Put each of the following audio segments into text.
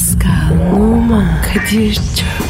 Pascal, Oman, Kadir çok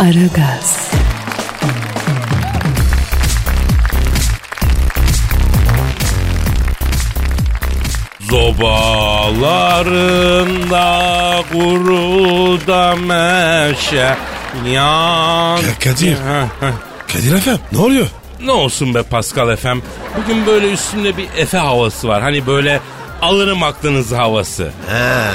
Aragaz, Zobalarında kuru da meşe yan. Ya Kadir. Kadir efendim ne oluyor? Ne olsun be Pascal efem. Bugün böyle üstünde bir efe havası var. Hani böyle alırım aklınızı havası. He.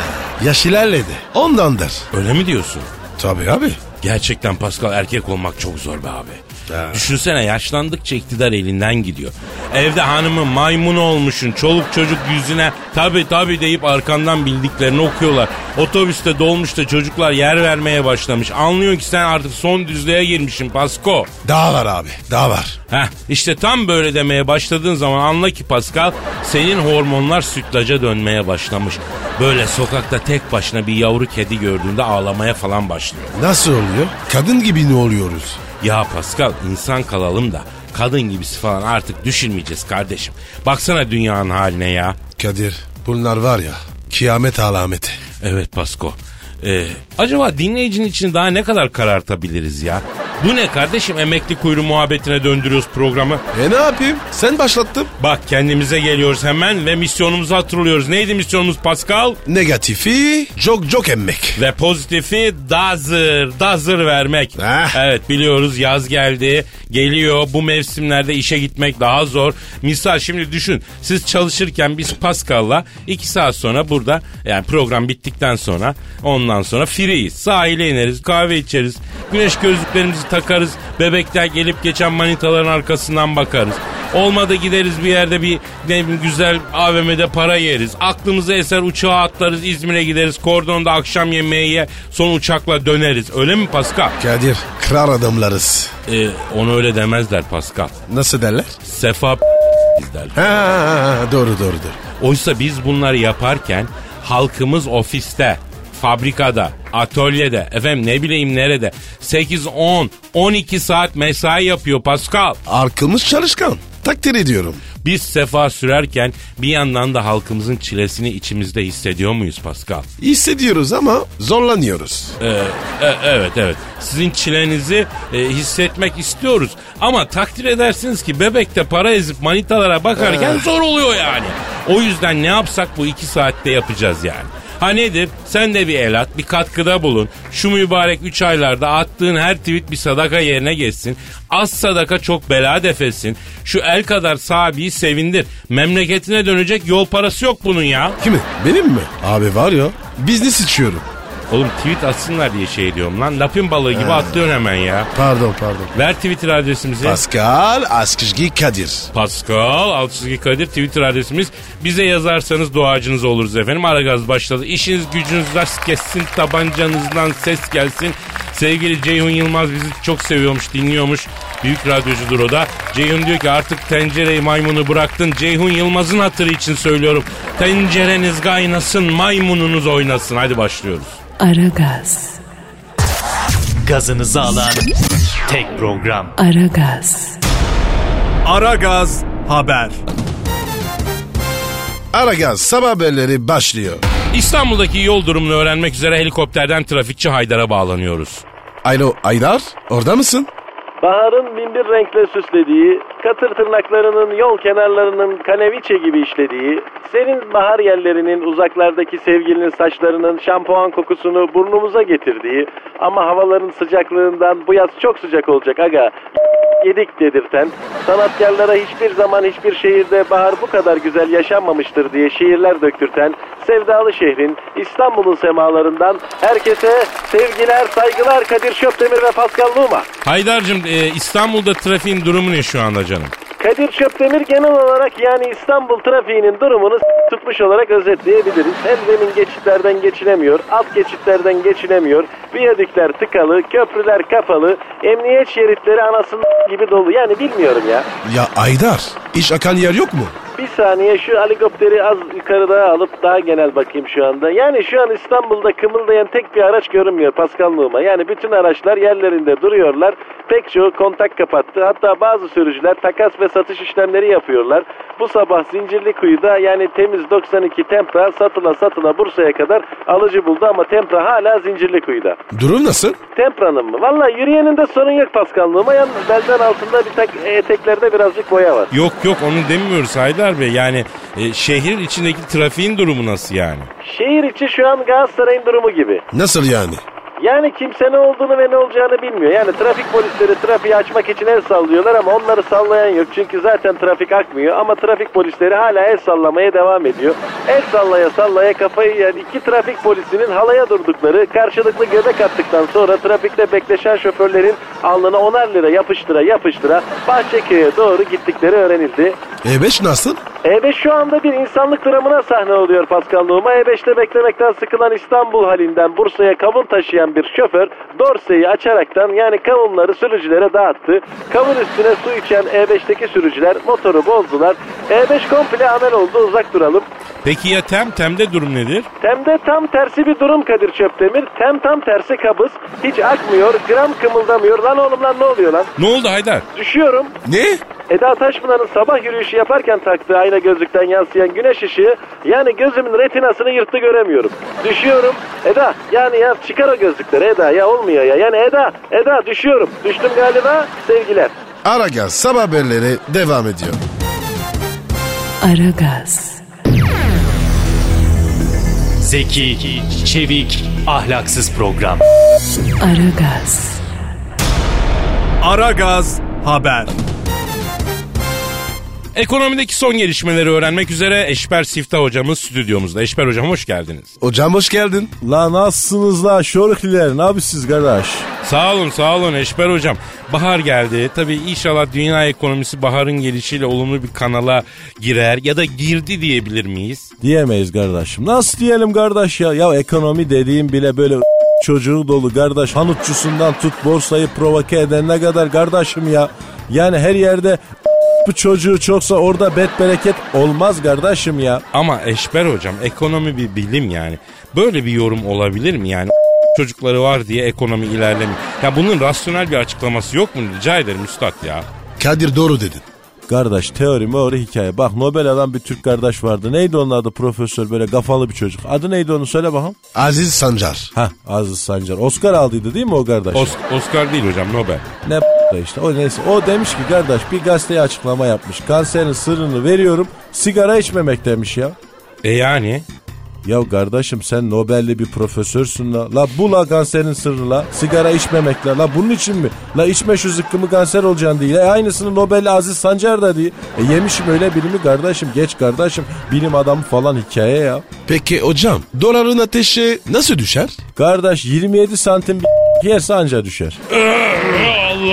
Yaş ilerledi. Ondandır. Öyle mi diyorsun? Tabii abi. Gerçekten Pascal erkek olmak çok zor be abi. Ha. Düşünsene yaşlandıkça iktidar elinden gidiyor. Evde hanımı maymun olmuşsun. Çoluk çocuk yüzüne tabi tabi deyip arkandan bildiklerini okuyorlar. Otobüste dolmuşta çocuklar yer vermeye başlamış. Anlıyor ki sen artık son düzlüğe girmişsin Pasko. Daha var abi. Daha var. Heh, işte tam böyle demeye başladığın zaman anla ki Pascal senin hormonlar sütlaca dönmeye başlamış. Böyle sokakta tek başına bir yavru kedi gördüğünde ağlamaya falan başlıyor. Nasıl oluyor? Kadın gibi ne oluyoruz? Ya Pascal insan kalalım da kadın gibisi falan artık düşünmeyeceğiz kardeşim. Baksana dünyanın haline ya. Kadir bunlar var ya kıyamet alameti. Evet Pasko. Ee, acaba dinleyicinin için daha ne kadar karartabiliriz ya? Bu ne kardeşim emekli kuyruğu muhabbetine döndürüyoruz programı. E ne yapayım? Sen başlattın. Bak kendimize geliyoruz hemen ve misyonumuzu hatırlıyoruz. Neydi misyonumuz Pascal? Negatifi çok çok emmek. Ve pozitifi dazır, dazır vermek. Ah. Evet biliyoruz yaz geldi, geliyor. Bu mevsimlerde işe gitmek daha zor. Misal şimdi düşün, siz çalışırken biz Pascal'la iki saat sonra burada, yani program bittikten sonra ondan sonra freeyiz. Sahile ineriz, kahve içeriz, güneş gözlüklerimizi takarız, bebekler gelip geçen manitaların arkasından bakarız. Olmadı gideriz bir yerde bir ne bileyim, güzel AVM'de para yeriz. Aklımıza eser uçağa atlarız İzmir'e gideriz. Kordonda akşam yemeği ye son uçakla döneriz. Öyle mi Pascal? Kadir kral adamlarız. Ee, onu öyle demezler Pascal. Nasıl derler? Sefa derler. Ha, doğru doğru doğru. Oysa biz bunları yaparken halkımız ofiste, fabrikada, atölyede, efendim ne bileyim nerede 8, 10, 12 saat mesai yapıyor Pascal. Arkamız çalışkan. Takdir ediyorum. Biz sefa sürerken bir yandan da halkımızın çilesini içimizde hissediyor muyuz Pascal? Hissediyoruz ama zorlanıyoruz. Ee, e- evet evet. Sizin çilenizi e, hissetmek istiyoruz. Ama takdir edersiniz ki bebekte para ezip manitalara bakarken zor oluyor yani. O yüzden ne yapsak bu iki saatte yapacağız yani. Ha nedir? Sen de bir el at, bir katkıda bulun. Şu mübarek 3 aylarda attığın her tweet bir sadaka yerine geçsin. Az sadaka çok bela defetsin. Şu el kadar sahibi sevindir. Memleketine dönecek yol parası yok bunun ya. Kimi? Benim mi? Abi var ya business içiyorum. Oğlum tweet atsınlar diye şey diyorum lan. Lapin balığı gibi atlıyorsun hemen ya. Pardon pardon. Ver Twitter adresimizi. Pascal Askışgi Kadir. Pascal Altçizgi Kadir Twitter adresimiz. Bize yazarsanız duacınız oluruz efendim. Aragaz başladı. İşiniz gücünüz rast kessin. Tabancanızdan ses gelsin. Sevgili Ceyhun Yılmaz bizi çok seviyormuş, dinliyormuş. Büyük radyocudur o da. Ceyhun diyor ki artık tencereyi maymunu bıraktın. Ceyhun Yılmaz'ın hatırı için söylüyorum. Tencereniz kaynasın, maymununuz oynasın. Hadi başlıyoruz. Aragaz, Gazınızı alan tek program. Aragaz, Aragaz Haber. Aragaz sabah haberleri başlıyor. İstanbul'daki yol durumunu öğrenmek üzere helikopterden trafikçi Haydar'a bağlanıyoruz. Alo Aydar orada mısın? Baharın binbir renkle süslediği, katır tırnaklarının yol kenarlarının kaneviçe gibi işlediği, serin bahar yerlerinin uzaklardaki sevgilinin saçlarının şampuan kokusunu burnumuza getirdiği ama havaların sıcaklığından bu yaz çok sıcak olacak aga yedik dedirten, sanatkarlara hiçbir zaman hiçbir şehirde bahar bu kadar güzel yaşanmamıştır diye şiirler döktürten sevdalı şehrin İstanbul'un semalarından herkese sevgiler, saygılar Kadir Şöpdemir ve Pascal Numa. Haydar'cığım e, İstanbul'da trafiğin durumu ne şu anda canım? Kadir Çöptemir genel olarak yani İstanbul trafiğinin durumunu tutmuş olarak özetleyebiliriz. Hem zemin geçitlerden geçilemiyor, alt geçitlerden geçilemiyor, viyadükler tıkalı, köprüler kapalı, emniyet şeritleri anasının gibi dolu. Yani bilmiyorum ya. Ya Aydar iş akan yer yok mu? Bir saniye şu helikopteri az yukarıda alıp daha genel bakayım şu anda. Yani şu an İstanbul'da kımıldayan tek bir araç görünmüyor Pascal Numa. Yani bütün araçlar yerlerinde duruyorlar. Pek çoğu kontak kapattı. Hatta bazı sürücüler takas ve satış işlemleri yapıyorlar. Bu sabah Zincirlikuyu'da yani temiz 92 Tempra satıla satıla Bursa'ya kadar alıcı buldu ama Tempra hala Zincirlikuyu'da. Durum nasıl? Tempra'nın mı? Valla yürüyeninde sorun yok Pascal Numa. Yalnız belden altında bir tak eteklerde birazcık boya var. Yok yok onu demiyoruz Haydar Bey. Yani e, şehir içindeki trafiğin durumu nasıl yani? Şehir içi şu an Galatasaray'ın durumu gibi. Nasıl yani? Yani kimse ne olduğunu ve ne olacağını bilmiyor. Yani trafik polisleri trafiği açmak için el sallıyorlar ama onları sallayan yok. Çünkü zaten trafik akmıyor ama trafik polisleri hala el sallamaya devam ediyor. El sallaya sallaya kafayı yiyen iki trafik polisinin halaya durdukları karşılıklı göbek attıktan sonra trafikte bekleşen şoförlerin alnına onar lira yapıştıra yapıştıra Bahçeköy'e doğru gittikleri öğrenildi. E5 nasıl? E5 şu anda bir insanlık dramına sahne oluyor Pascal Numa. E5'te beklemekten sıkılan İstanbul halinden Bursa'ya kavun taşıyan bir şoför dorseyi açaraktan yani kavunları sürücülere dağıttı. Kavun üstüne su içen E5'teki sürücüler motoru bozdular. E5 komple amel oldu uzak duralım. Peki ya Tem? Tem'de durum nedir? Tem'de tam tersi bir durum Kadir Çöptemir. Tem tam tersi kabız. Hiç akmıyor, gram kımıldamıyor. Lan oğlum lan ne oluyor lan? Ne oldu Haydar? Düşüyorum. Ne? Eda Taşpınar'ın sabah yürüyüşü yaparken taktığı ayna gözlükten yansıyan güneş ışığı yani gözümün retinasını yırttı göremiyorum. Düşüyorum. Eda yani ya çıkar o gözlükleri Eda ya olmuyor ya. Yani Eda, Eda düşüyorum. Düştüm galiba sevgiler. Aragaz sabah haberleri devam ediyor. Aragaz, Zeki, çevik, ahlaksız program. Aragaz, Aragaz Haber. Ekonomideki son gelişmeleri öğrenmek üzere Eşber Siftah hocamız stüdyomuzda. Eşber hocam hoş geldiniz. Hocam hoş geldin. La nasılsınız la şorikliler ne yapıyorsunuz kardeş? Sağ olun sağ olun Eşber hocam. Bahar geldi. Tabii inşallah dünya ekonomisi baharın gelişiyle olumlu bir kanala girer ya da girdi diyebilir miyiz? Diyemeyiz kardeşim. Nasıl diyelim kardeş ya? Ya ekonomi dediğim bile böyle çocuğu dolu kardeş. Hanutçusundan tut borsayı provoke edenine kadar kardeşim ya. Yani her yerde bu çocuğu çoksa orada bet bereket olmaz kardeşim ya. Ama Eşber hocam ekonomi bir bilim yani. Böyle bir yorum olabilir mi yani? Çocukları var diye ekonomi ilerlemiyor. Ya bunun rasyonel bir açıklaması yok mu? Rica ederim üstad ya. Kadir doğru dedin. Kardeş teori meori hikaye. Bak Nobel alan bir Türk kardeş vardı. Neydi onun adı profesör böyle kafalı bir çocuk. Adı neydi onu söyle bakalım. Aziz Sancar. Hah Aziz Sancar. Oscar aldıydı değil mi o kardeş? Os- Oscar değil hocam Nobel. Ne da işte o neyse. O demiş ki kardeş bir gazeteye açıklama yapmış. Kanserin sırrını veriyorum sigara içmemek demiş ya. E yani? Ya kardeşim sen Nobel'li bir profesörsün la. La bu la kanserin sırrı la. Sigara içmemek la. La bunun için mi? La içme şu zıkkımı kanser olacaksın diye. E aynısını Nobel'li Aziz Sancar da diye. E yemişim öyle bilimi kardeşim. Geç kardeşim. Bilim adamı falan hikaye ya. Peki hocam doların ateşi nasıl düşer? Kardeş 27 santim bir yerse anca düşer.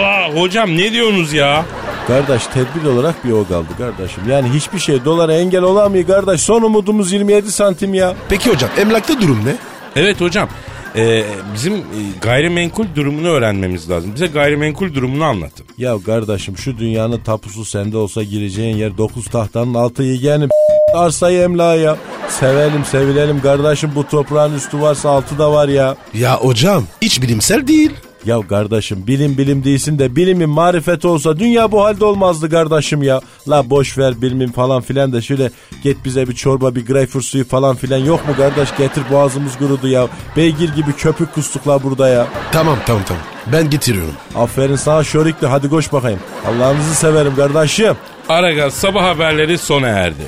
Allah hocam ne diyorsunuz ya? Kardeş tedbir olarak bir o kaldı kardeşim. Yani hiçbir şey dolara engel olamıyor kardeş. Son umudumuz 27 santim ya. Peki hocam emlakta durum ne? Evet hocam. e, bizim e, gayrimenkul durumunu öğrenmemiz lazım. Bize gayrimenkul durumunu anlatın. Ya kardeşim şu dünyanın tapusu sende olsa gireceğin yer 9 tahtanın altı yeğenim. Arsayı emlağı ya. Sevelim sevilelim kardeşim bu toprağın üstü varsa altı da var ya. Ya hocam hiç bilimsel değil. Ya kardeşim bilim bilim değilsin de bilimin marifeti olsa dünya bu halde olmazdı kardeşim ya. La boş ver bilimin falan filan da şöyle git bize bir çorba bir greyfurt suyu falan filan yok mu kardeş getir boğazımız kurudu ya. Beygir gibi köpük kustuk la burada ya. Tamam tamam tamam ben getiriyorum. Aferin sana şörikli hadi koş bakayım. Allah'ınızı severim kardeşim. Aragaz sabah haberleri sona erdi.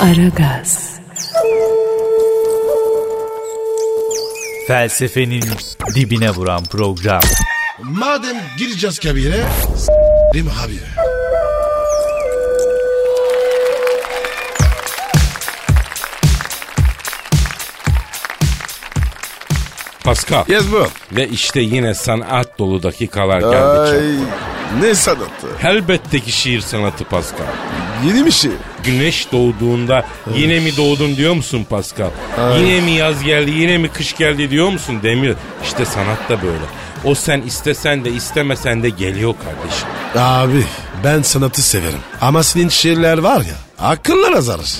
Aragaz, Felsefenin dibine vuran program. Madem gireceğiz kabire s**rim abi. Pascal. Yes bu. Ve işte yine sanat dolu dakikalar geldi. Ay. canım. Ne sanatı? Elbette ki şiir sanatı Pascal. Yeni bir şey. Güneş doğduğunda yine mi doğdun diyor musun Pascal? Yine mi yaz geldi yine mi kış geldi diyor musun demiyor. İşte sanat da böyle. O sen istesen de istemesen de geliyor kardeşim. Abi ben sanatı severim. Ama senin şiirler var ya akıllar azalır.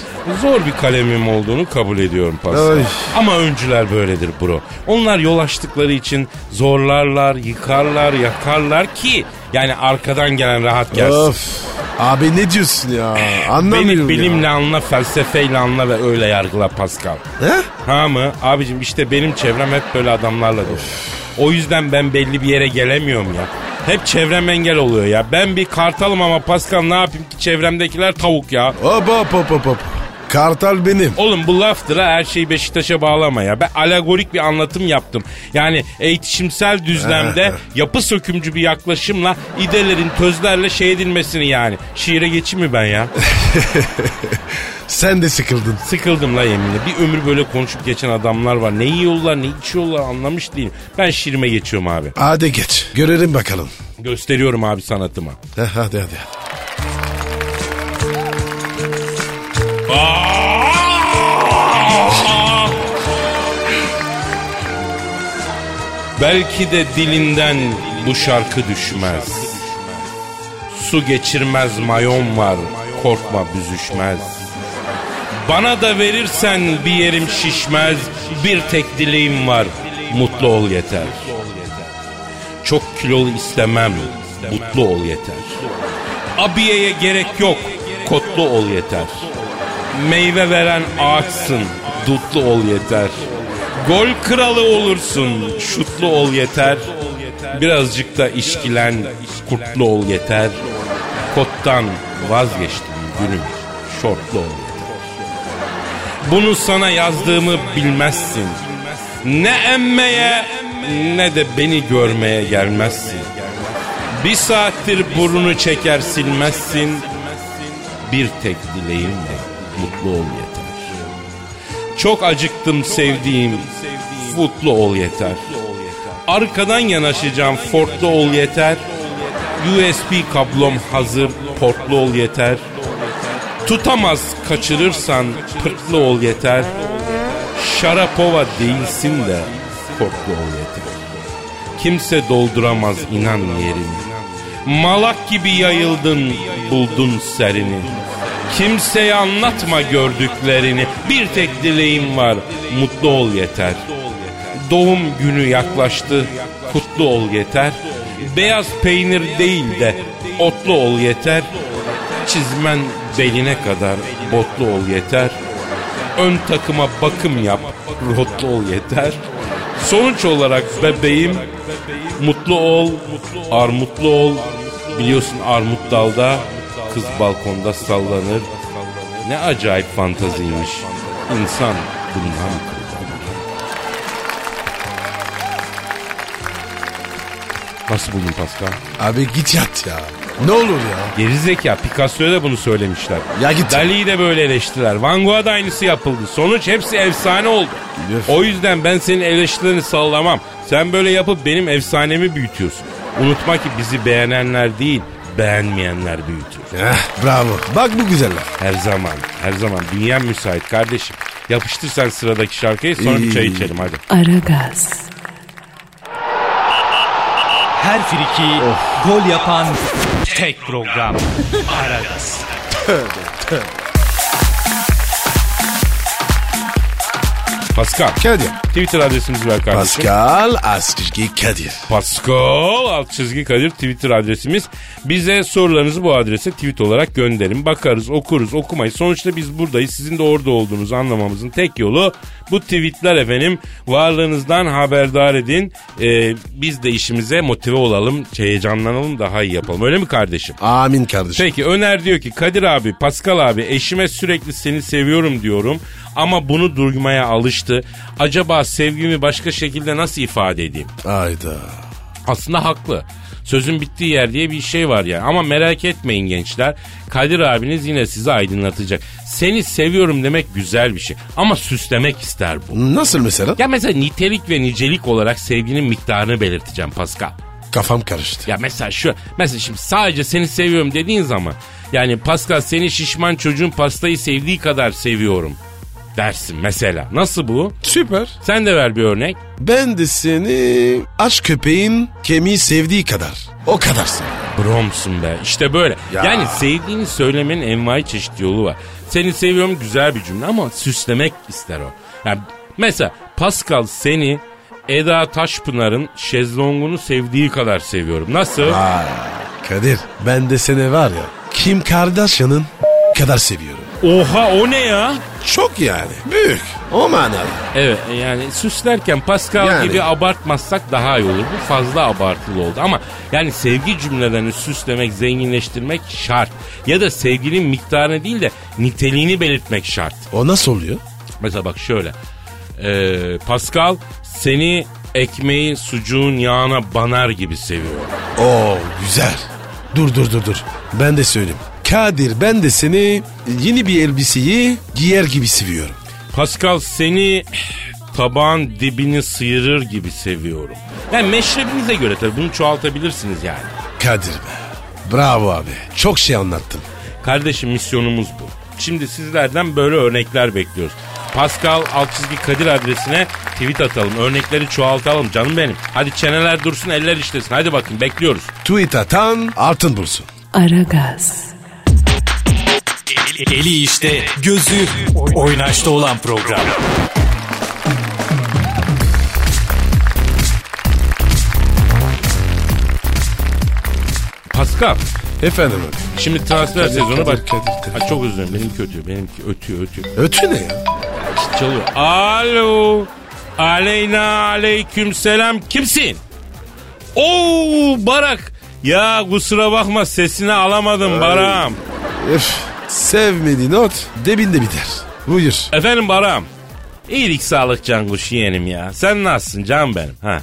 Zor bir kalemim olduğunu kabul ediyorum Pascal. Ay. Ama öncüler böyledir bro. Onlar yol açtıkları için zorlarlar, yıkarlar, yakarlar ki yani arkadan gelen rahat gelsin. Of. Abi ne diyorsun ya? Anlamıyorum Beni ya. bilimle anla, felsefeyle anla ve öyle yargıla Pascal. He? Ha mı? Abicim işte benim çevrem hep böyle adamlarla dolu. O yüzden ben belli bir yere gelemiyorum ya. Hep çevrem engel oluyor ya. Ben bir kartalım ama Pascal ne yapayım ki çevremdekiler tavuk ya. Hop hop hop hop hop. Kartal benim. Oğlum bu laftır ha her şeyi Beşiktaş'a bağlama ya. Ben alegorik bir anlatım yaptım. Yani eğitimsel düzlemde yapı sökümcü bir yaklaşımla idelerin tözlerle şey edilmesini yani. Şiire geçeyim mi ben ya? Sen de sıkıldın. Sıkıldım la yeminle. Bir ömür böyle konuşup geçen adamlar var. Ne yiyorlar ne içiyorlar anlamış değilim. Ben şiirime geçiyorum abi. Hadi geç. Görelim bakalım. Gösteriyorum abi sanatımı. Heh, hadi hadi. Belki de dilinden bu şarkı düşmez. Su geçirmez mayon var, korkma büzüşmez. Bana da verirsen bir yerim şişmez, bir tek dileğim var, mutlu ol yeter. Çok kilolu istemem, mutlu ol yeter. Abiyeye gerek yok, kotlu ol yeter. Meyve veren ağaçsın, dutlu ol yeter. Gol kralı olursun, şutlu ol yeter. Birazcık da işkilen, kurtlu ol yeter. Kottan vazgeçtim gülüm, şortlu ol. Bunu sana yazdığımı bilmezsin. Ne emmeye ne de beni görmeye gelmezsin. Bir saattir burnunu çeker silmezsin. Bir tek dileğim de mutlu ol yeter. Çok acıktım sevdiğim, mutlu ol yeter. Arkadan yanaşacağım, fortlu ol yeter. USB kablom hazır, portlu ol yeter. Tutamaz kaçırırsan pırtlı ol yeter. Şarapova değilsin de korklu ol yeter. Kimse dolduramaz inan yerini. Malak gibi yayıldın buldun serini. Kimseye anlatma gördüklerini. Bir tek dileğim var mutlu ol yeter. Doğum günü yaklaştı kutlu ol yeter. Beyaz peynir değil de otlu ol yeter. Çizmen beline kadar botlu ol yeter. Ön takıma bakım yap rotlu ol yeter. Sonuç olarak bebeğim mutlu ol, armutlu ol. Biliyorsun armut dalda, kız balkonda sallanır. Ne acayip fantaziymiş. İnsan bundan Nasıl buldun Pascal? Abi git yat ya. Ne olur ya. Gerizeka Picasso'ya da bunu söylemişler. Ya git. Dali'yi de böyle eleştiler. Van Gogh'a da aynısı yapıldı. Sonuç hepsi efsane oldu. Üf. O yüzden ben senin eleştirilerini sallamam. Sen böyle yapıp benim efsanemi büyütüyorsun. Unutma ki bizi beğenenler değil, beğenmeyenler büyütür. Heh, bravo. Bak bu güzeller. Her zaman, her zaman. Dünya müsait kardeşim. Yapıştır sen sıradaki şarkıyı sonra bir çay içelim hadi. Aragaz, Her friki gol yapan tek program. Aragaz. Pascal, Kadir. Twitter adresimizi ver kardeşim. Pascal Askışki Kadir. Pascal alt çizgi Kadir Twitter adresimiz. Bize sorularınızı bu adrese tweet olarak gönderin. Bakarız, okuruz, okumayız. Sonuçta biz buradayız. Sizin de orada olduğunuzu anlamamızın tek yolu bu tweetler efendim. Varlığınızdan haberdar edin. Ee, biz de işimize motive olalım, heyecanlanalım, daha iyi yapalım. Öyle mi kardeşim? Amin kardeşim. Peki Öner diyor ki Kadir abi, Pascal abi eşime sürekli seni seviyorum diyorum ama bunu duymaya alıştı. Acaba sevgimi başka şekilde nasıl ifade edeyim? Ayda. Aslında haklı. Sözün bittiği yer diye bir şey var yani. Ama merak etmeyin gençler. Kadir abiniz yine sizi aydınlatacak. Seni seviyorum demek güzel bir şey. Ama süslemek ister bu. Nasıl mesela? Ya mesela nitelik ve nicelik olarak sevginin miktarını belirteceğim Pascal. kafam karıştı. Ya mesela şu mesela şimdi sadece seni seviyorum dediğin zaman yani Pascal seni şişman çocuğun pastayı sevdiği kadar seviyorum dersin mesela. Nasıl bu? Süper. Sen de ver bir örnek. Ben de seni aç köpeğin kemiği sevdiği kadar. O kadar seviyorum. Bromsun be. İşte böyle. Ya. Yani sevdiğini söylemenin envai çeşit yolu var. Seni seviyorum güzel bir cümle ama süslemek ister o. Yani mesela Pascal seni Eda Taşpınar'ın şezlongunu sevdiği kadar seviyorum. Nasıl? Vay Kadir ben de seni var ya Kim Kardashian'ın kadar seviyorum. Oha o ne ya? Çok yani. Büyük. O manada. Evet e, yani süslerken Pascal Yani. gibi abartmazsak daha iyi olur. Bu fazla abartılı oldu ama yani sevgi cümlelerini süslemek, zenginleştirmek şart. Ya da sevginin miktarını değil de niteliğini belirtmek şart. O nasıl oluyor? Mesela bak şöyle. Ee, Pascal seni ekmeği sucuğun yağına banar gibi seviyor. Oo güzel. Dur dur dur dur. Ben de söyleyeyim. Kadir ben de seni yeni bir elbiseyi giyer gibi seviyorum. Pascal seni tabağın dibini sıyırır gibi seviyorum. Yani meşrebinize göre tabii bunu çoğaltabilirsiniz yani. Kadir be. Bravo abi. Çok şey anlattın. Kardeşim misyonumuz bu. Şimdi sizlerden böyle örnekler bekliyoruz. Pascal alt çizgi Kadir adresine tweet atalım. Örnekleri çoğaltalım canım benim. Hadi çeneler dursun eller işlesin. Hadi bakın bekliyoruz. Tweet atan altın bulsun. Aragaz, Eli işte, gözü oynaşta olan program. Pascal Efendim şimdi transfer sezonu Kadir. Ha, çok özür dilerim benimki ötüyor. Benimki ötüyor ötüyor. Ötü ne ya? Çalıyor. Alo. Aleyna aleyküm selam. Kimsin? Oo Barak. Ya kusura bakma sesini alamadım Barak'ım. Sevmediğin ot debinde biter. Buyur. Efendim Barak'ım. İyilik sağlık canguş yeğenim ya. Sen nasılsın can benim? Ha.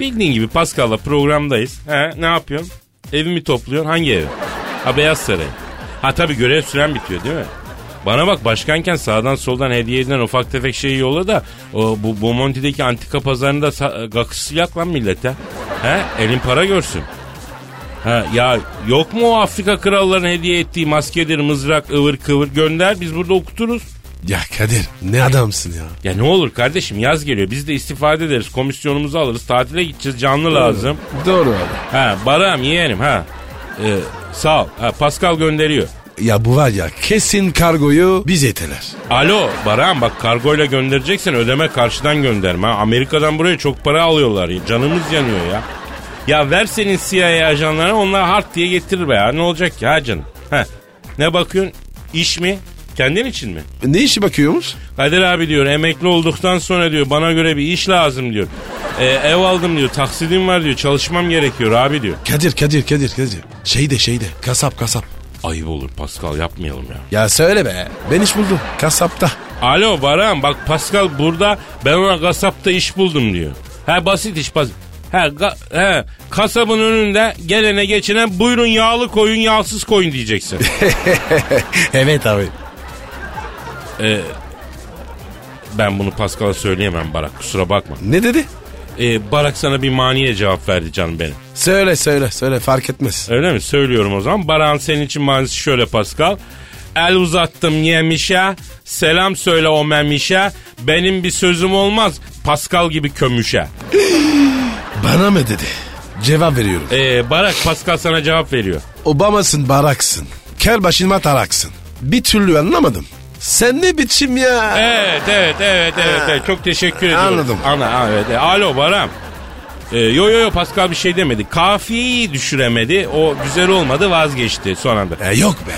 Bildiğin gibi Pascal'la programdayız. He, ne yapıyorsun? Evimi topluyorsun. Hangi evi? Ha Beyaz Saray. Ha tabii görev süren bitiyor değil mi? Bana bak başkanken sağdan soldan hediye edilen ufak tefek şeyi yolla da o, bu Bomonti'deki antika pazarında gakısı yak lan millete. He elin para görsün. Ha, ya yok mu o Afrika krallarının hediye ettiği maskedir, mızrak, ıvır kıvır gönder biz burada okuturuz. Ya Kadir ne adamsın ya. Ya ne olur kardeşim yaz geliyor biz de istifade ederiz komisyonumuzu alırız tatile gideceğiz canlı lazım. Doğru abi. Ha Baram yeğenim ha. Ee, sağ ol. Ha, Pascal gönderiyor. Ya bu var ya kesin kargoyu biz yeteler. Alo Baran bak kargoyla göndereceksen ödeme karşıdan gönderme. Ha. Amerika'dan buraya çok para alıyorlar. Canımız yanıyor ya. Ya ver senin CIA ajanlarına onlar hard diye getirir be ya. Ne olacak ya canım? Ha. Ne bakıyorsun? İş mi? Kendin için mi? Ne işi bakıyormuş? Kadir abi diyor emekli olduktan sonra diyor bana göre bir iş lazım diyor. Ee, ev aldım diyor taksidim var diyor çalışmam gerekiyor abi diyor. Kadir Kadir Kadir Kadir. Şeyde şeyde kasap kasap. Ayıp olur Pascal yapmayalım ya. Ya söyle be. Ben iş buldum. Kasapta. Alo Baran bak Pascal burada ben ona kasapta iş buldum diyor. Ha basit iş basit. Ha, ga- he, kasabın önünde gelene geçene buyurun yağlı koyun yağsız koyun diyeceksin. evet abi. ben bunu Pascal'a söyleyemem Barak kusura bakma. Ne dedi? Ee, Barak sana bir maniye cevap verdi canım benim. Söyle söyle söyle fark etmez. Öyle mi? Söylüyorum o zaman. Baran senin için manisi şöyle Pascal. El uzattım yemişe. Selam söyle o memişe. Benim bir sözüm olmaz. Pascal gibi kömüşe. Bana mı dedi? Cevap veriyorum. Ee, Barak Pascal sana cevap veriyor. Obamasın baraksın. Kel başıma taraksın. Bir türlü anlamadım. Sen ne biçim ya? Evet evet evet evet, evet. çok teşekkür ediyorum. Anladım. Ana evet. Alo Baran. Ee, yo yo yo Pascal bir şey demedi. Kafiyeyi düşüremedi. O güzel olmadı vazgeçti son anda. E, yok be.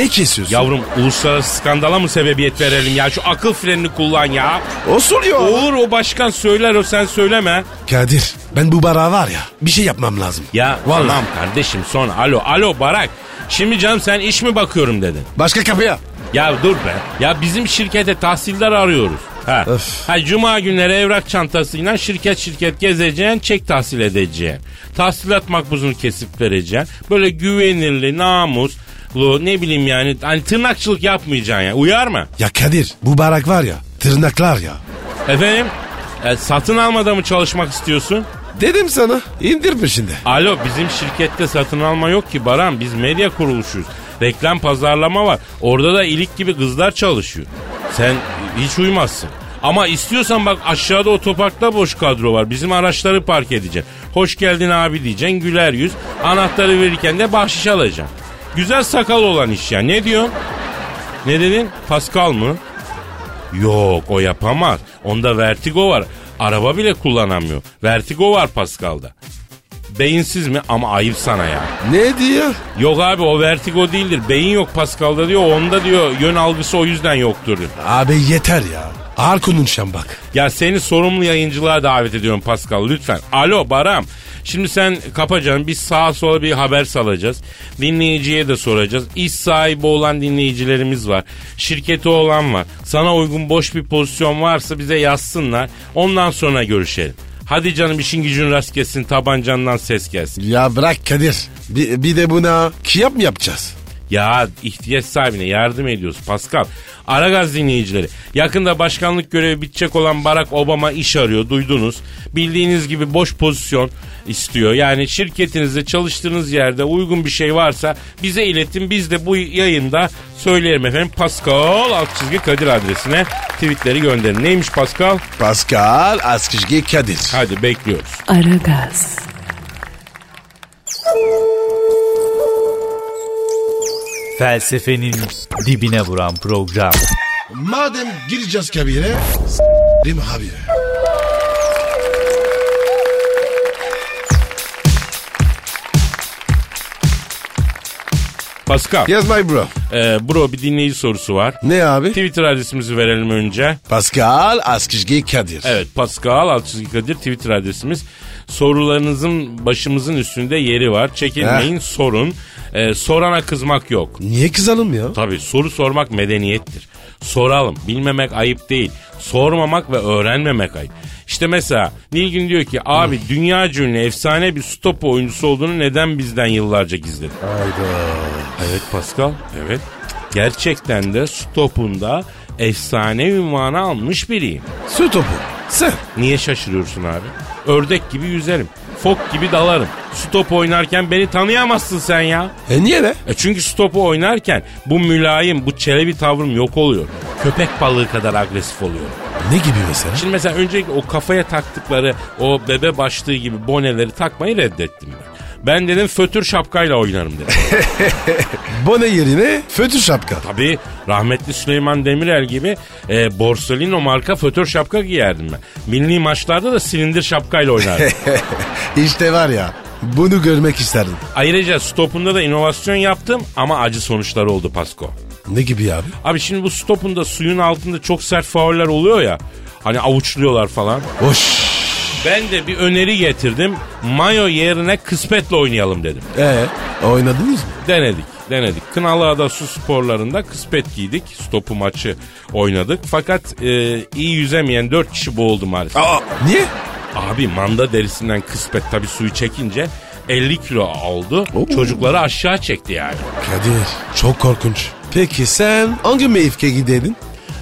Ne kesiyorsun? Yavrum uluslararası skandala mı sebebiyet verelim ya? Şu akıl frenini kullan ya. O soruyor. Olur o başkan söyler o sen söyleme. Kadir ben bu bara var ya bir şey yapmam lazım. Ya Vallahi. tamam kardeşim sonra alo alo Barak. Şimdi canım sen iş mi bakıyorum dedin. Başka kapıya. Ya dur be. Ya bizim şirkete tahsildar arıyoruz. Ha. Öf. ha cuma günleri evrak çantasıyla şirket şirket gezeceksin, çek tahsil edeceksin. Tahsilat makbuzunu kesip vereceksin. Böyle güvenirli, namuslu ne bileyim yani hani tırnakçılık yapmayacaksın ya. Uyar mı? Ya Kadir bu barak var ya tırnaklar ya. Efendim? E, satın almada mı çalışmak istiyorsun? Dedim sana indir peşinde. Alo bizim şirkette satın alma yok ki Baran. Biz medya kuruluşuyuz. Reklam pazarlama var. Orada da ilik gibi kızlar çalışıyor. Sen hiç uymazsın. Ama istiyorsan bak aşağıda otoparkta boş kadro var. Bizim araçları park edeceksin. Hoş geldin abi diyeceksin. Güler yüz. Anahtarı verirken de bahşiş alacaksın. Güzel sakal olan iş ya. Ne diyorsun? Ne dedin? Pascal mı? Yok o yapamaz. Onda vertigo var. Araba bile kullanamıyor. Vertigo var Pascal'da. Beyinsiz mi? Ama ayıp sana ya. Ne diyor? Yok abi o vertigo değildir. Beyin yok Pascal'da diyor. Onda diyor yön algısı o yüzden yoktur diyor. Abi yeter ya. Ağır konuşan bak. Ya seni sorumlu yayıncılığa davet ediyorum Pascal lütfen. Alo Baram. Şimdi sen kapacaksın biz sağa sola bir haber salacağız. Dinleyiciye de soracağız. İş sahibi olan dinleyicilerimiz var. Şirketi olan var. Sana uygun boş bir pozisyon varsa bize yazsınlar. Ondan sonra görüşelim. Hadi canım işin gücün rast gelsin tabancandan ses gelsin. Ya bırak Kadir. Bir, bir de buna kıyap mı yapacağız? Ya ihtiyaç sahibine yardım ediyoruz Pascal. Aragaz dinleyicileri. Yakında başkanlık görevi bitecek olan Barack Obama iş arıyor duydunuz. Bildiğiniz gibi boş pozisyon istiyor. Yani şirketinizde çalıştığınız yerde uygun bir şey varsa bize iletin. Biz de bu yayında söyleyelim efendim. Pascal alt çizgi Kadir adresine tweetleri gönderin. Neymiş Pascal? Pascal Askışgi Kadir. Hadi bekliyoruz. Aragaz, Felsefenin dibine vuran program. Madem gireceğiz kabire s**rim abi. Pascal. Yes my bro. Ee, bro bir dinleyici sorusu var. Ne abi? Twitter adresimizi verelim önce. Pascal Askışgi Kadir. Evet Pascal alt çizgi Kadir Twitter adresimiz. Sorularınızın başımızın üstünde yeri var. Çekinmeyin sorun. Ee, sorana kızmak yok. Niye kızalım ya? Tabii soru sormak medeniyettir. Soralım. Bilmemek ayıp değil. Sormamak ve öğrenmemek ayıp. İşte mesela Nilgün diyor ki abi dünya ünlü efsane bir stop oyuncusu olduğunu neden bizden yıllarca gizledin? Evet Pascal. Evet. Gerçekten de stopunda efsane ünvanı almış biriyim. Su topu. Sen. Niye şaşırıyorsun abi? Ördek gibi yüzerim. Fok gibi dalarım. Stop oynarken beni tanıyamazsın sen ya. E niye be? E çünkü stopu oynarken bu mülayim, bu çelebi tavrım yok oluyor. Köpek balığı kadar agresif oluyor. Ne gibi mesela? Şimdi mesela öncelikle o kafaya taktıkları o bebe başlığı gibi boneleri takmayı reddettim ben. Ben dedim fötür şapkayla oynarım dedim. Bone yerine fötür şapka. Tabii rahmetli Süleyman Demirel gibi e, Borsalino marka fötür şapka giyerdim ben. Milli maçlarda da silindir şapkayla oynardım. işte var ya bunu görmek isterdim. Ayrıca stopunda da inovasyon yaptım ama acı sonuçları oldu Pasko. Ne gibi abi? Abi şimdi bu stopunda suyun altında çok sert fauller oluyor ya. Hani avuçluyorlar falan. Hoş. Ben de bir öneri getirdim. Mayo yerine kısmetle oynayalım dedim. Ee, oynadınız mı? Denedik, denedik. Kınalıada su sporlarında kıspet giydik. Stopu maçı oynadık. Fakat e, iyi yüzemeyen 4 kişi boğuldu maalesef. Aa, niye? Abi manda derisinden kıspet tabii suyu çekince 50 kilo oldu. Çocukları aşağı çekti yani. Kadir çok korkunç. Peki sen hangi mevke giderdin?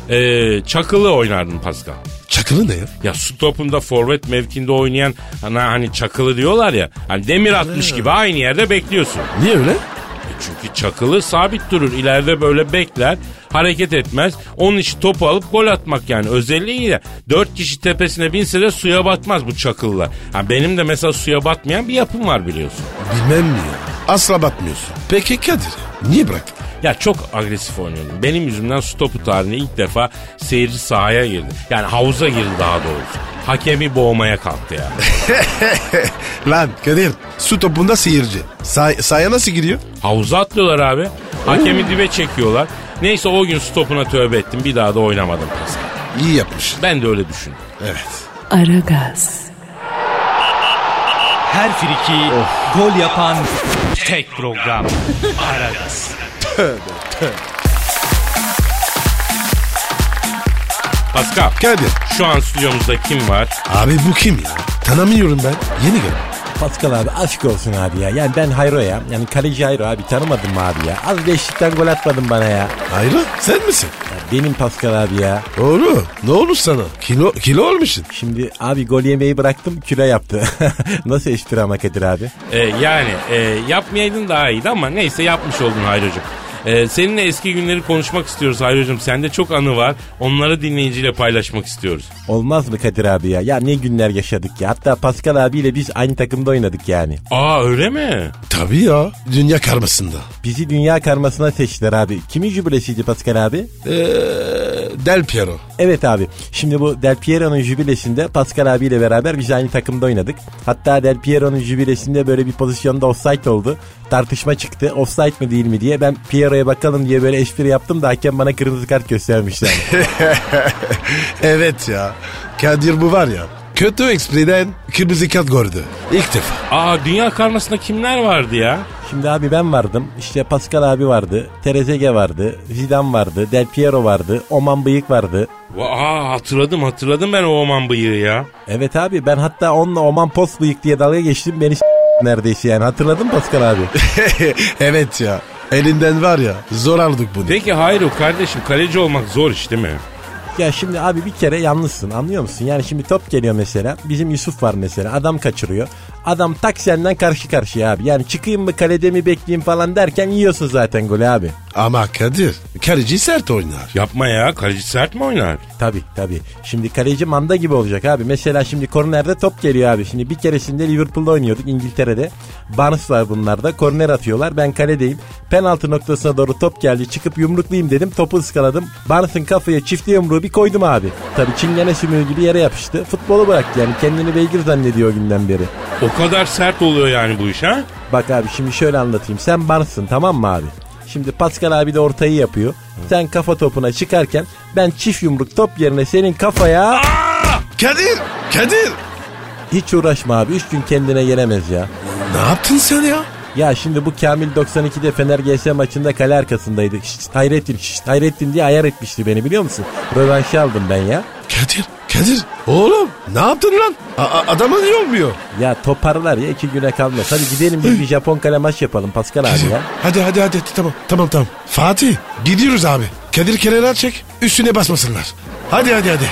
E, çakılı oynardın Pascal. Çakılı ne ya? Ya su topunda forvet mevkinde oynayan hani, hani çakılı diyorlar ya. Hani demir atmış gibi aynı yerde bekliyorsun. Niye öyle? E çünkü çakılı sabit durur. İleride böyle bekler. Hareket etmez. Onun için topu alıp gol atmak yani. Özelliği de dört kişi tepesine binse de suya batmaz bu çakılılar. Ha benim de mesela suya batmayan bir yapım var biliyorsun. Bilmem mi ya? Asla batmıyorsun. Peki Kadir niye bıraktın? Ya çok agresif oynuyordum. Benim yüzümden stopu tarihinde ilk defa seyirci sahaya girdi. Yani havuza girdi daha doğrusu. Hakemi boğmaya kalktı ya. Lan Kadir su topunda seyirci. Say sahaya nasıl giriyor? Havuza atlıyorlar abi. Hakemi dibe çekiyorlar. Neyse o gün stopuna tövbe ettim. Bir daha da oynamadım Pascal. İyi yapmış. Ben de öyle düşündüm. Evet. Aragaz, Her friki gol yapan tek program. Aragaz. Pascal Kadir. şu an stüdyomuzda kim var? Abi bu kim ya? Tanımıyorum ben. Yeni gel. Pascal abi aşk olsun abi ya. Yani ben Hayro ya. Yani kaleci Hayro abi tanımadım mı abi ya? Az beşlikten gol atmadın bana ya. Ayrı sen misin? ya benim Pascal abi ya. Doğru. Ne olur sana? Kilo, kilo olmuşsun. Şimdi abi gol yemeyi bıraktım kilo yaptı. Nasıl espri ama Kadir abi? E, yani e, yapmayaydın daha iyiydi ama neyse yapmış oldun Hayro'cum. E, seninle eski günleri konuşmak istiyoruz Hayro'cum. Sende çok anı var. Onları dinleyiciyle paylaşmak istiyoruz. Olmaz mı Kadir abi ya? Ya ne günler yaşadık ya. Hatta Pascal abiyle biz aynı takımda oynadık yani. Aa öyle mi? Tabii ya. Dünya karmasında. Bizi dünya karmasına seçtiler abi. Kimin jübilesiydi Pascal abi? Ee, Del Piero. Evet abi. Şimdi bu Del Piero'nun jübilesinde Pascal abiyle beraber biz aynı takımda oynadık. Hatta Del Piero'nun jübilesinde böyle bir pozisyonda offside oldu. Tartışma çıktı. Offside mi değil mi diye. Ben Piero'ya bakalım diye böyle espri yaptım da hakem bana kırmızı kart göstermişler. evet ya. Kadir bu var ya. Kötü espriden kırmızı kart gördü. İlk defa. Aa dünya karmasında kimler vardı ya? Şimdi abi ben vardım. İşte Pascal abi vardı. Terezege vardı. Zidane vardı. Del Piero vardı. Oman Bıyık vardı. Va- Aa hatırladım hatırladım ben o Oman bıyığı ya. Evet abi ben hatta onunla Oman Post Bıyık diye dalga geçtim. Beni neredeyse yani. Hatırladın mı Pascal abi? evet ya. Elinden var ya zor aldık bunu. Peki Hayro kardeşim kaleci olmak zor iş değil mi? Ya şimdi abi bir kere yalnızsın anlıyor musun? Yani şimdi top geliyor mesela. Bizim Yusuf var mesela. Adam kaçırıyor. Adam tak senden karşı karşıya abi. Yani çıkayım mı kalede mi bekleyeyim falan derken yiyorsun zaten golü abi. Ama Kadir kaleci sert oynar. Yapma ya kaleci sert mi oynar? Tabi tabi. Şimdi kaleci manda gibi olacak abi. Mesela şimdi kornerde top geliyor abi. Şimdi bir keresinde Liverpool'da oynuyorduk İngiltere'de. Barnes var bunlarda. Korner atıyorlar. Ben kaledeyim. Penaltı noktasına doğru top geldi. Çıkıp yumruklayayım dedim. Topu ıskaladım. Barnes'ın kafaya çiftli yumruğu bir koydum abi. Tabi çingene sümüğü gibi yere yapıştı. Futbolu bıraktı yani. Kendini beygir zannediyor o günden beri. O kadar sert oluyor yani bu iş ha? Bak abi şimdi şöyle anlatayım. Sen Barnes'ın tamam mı abi? Şimdi Pascal abi de ortayı yapıyor. Sen kafa topuna çıkarken ben çift yumruk top yerine senin kafaya... Kadir! Kadir! Hiç uğraşma abi. Üç gün kendine gelemez ya. Ne yaptın sen ya? Ya şimdi bu Kamil 92'de Fener GS maçında kale arkasındaydı. Şşt, Hayrettin, şşt, Hayrettin diye ayar etmişti beni biliyor musun? Rövanşı aldım ben ya. Kadir! Kadir! Oğlum ne yaptın lan? A- a- adamın iyi olmuyor. Ya toparlar ya iki güne kalmaz. Hadi gidelim bir, bir Japon kale maç yapalım Pascal abi ya. Hadi hadi hadi tamam tamam tamam. Fatih gidiyoruz abi. Kadir kenara çek üstüne basmasınlar. Hadi hadi hadi.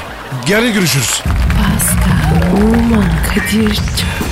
Yarın görüşürüz. Pascal, Oman, Kadir çok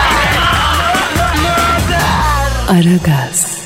Aragaz.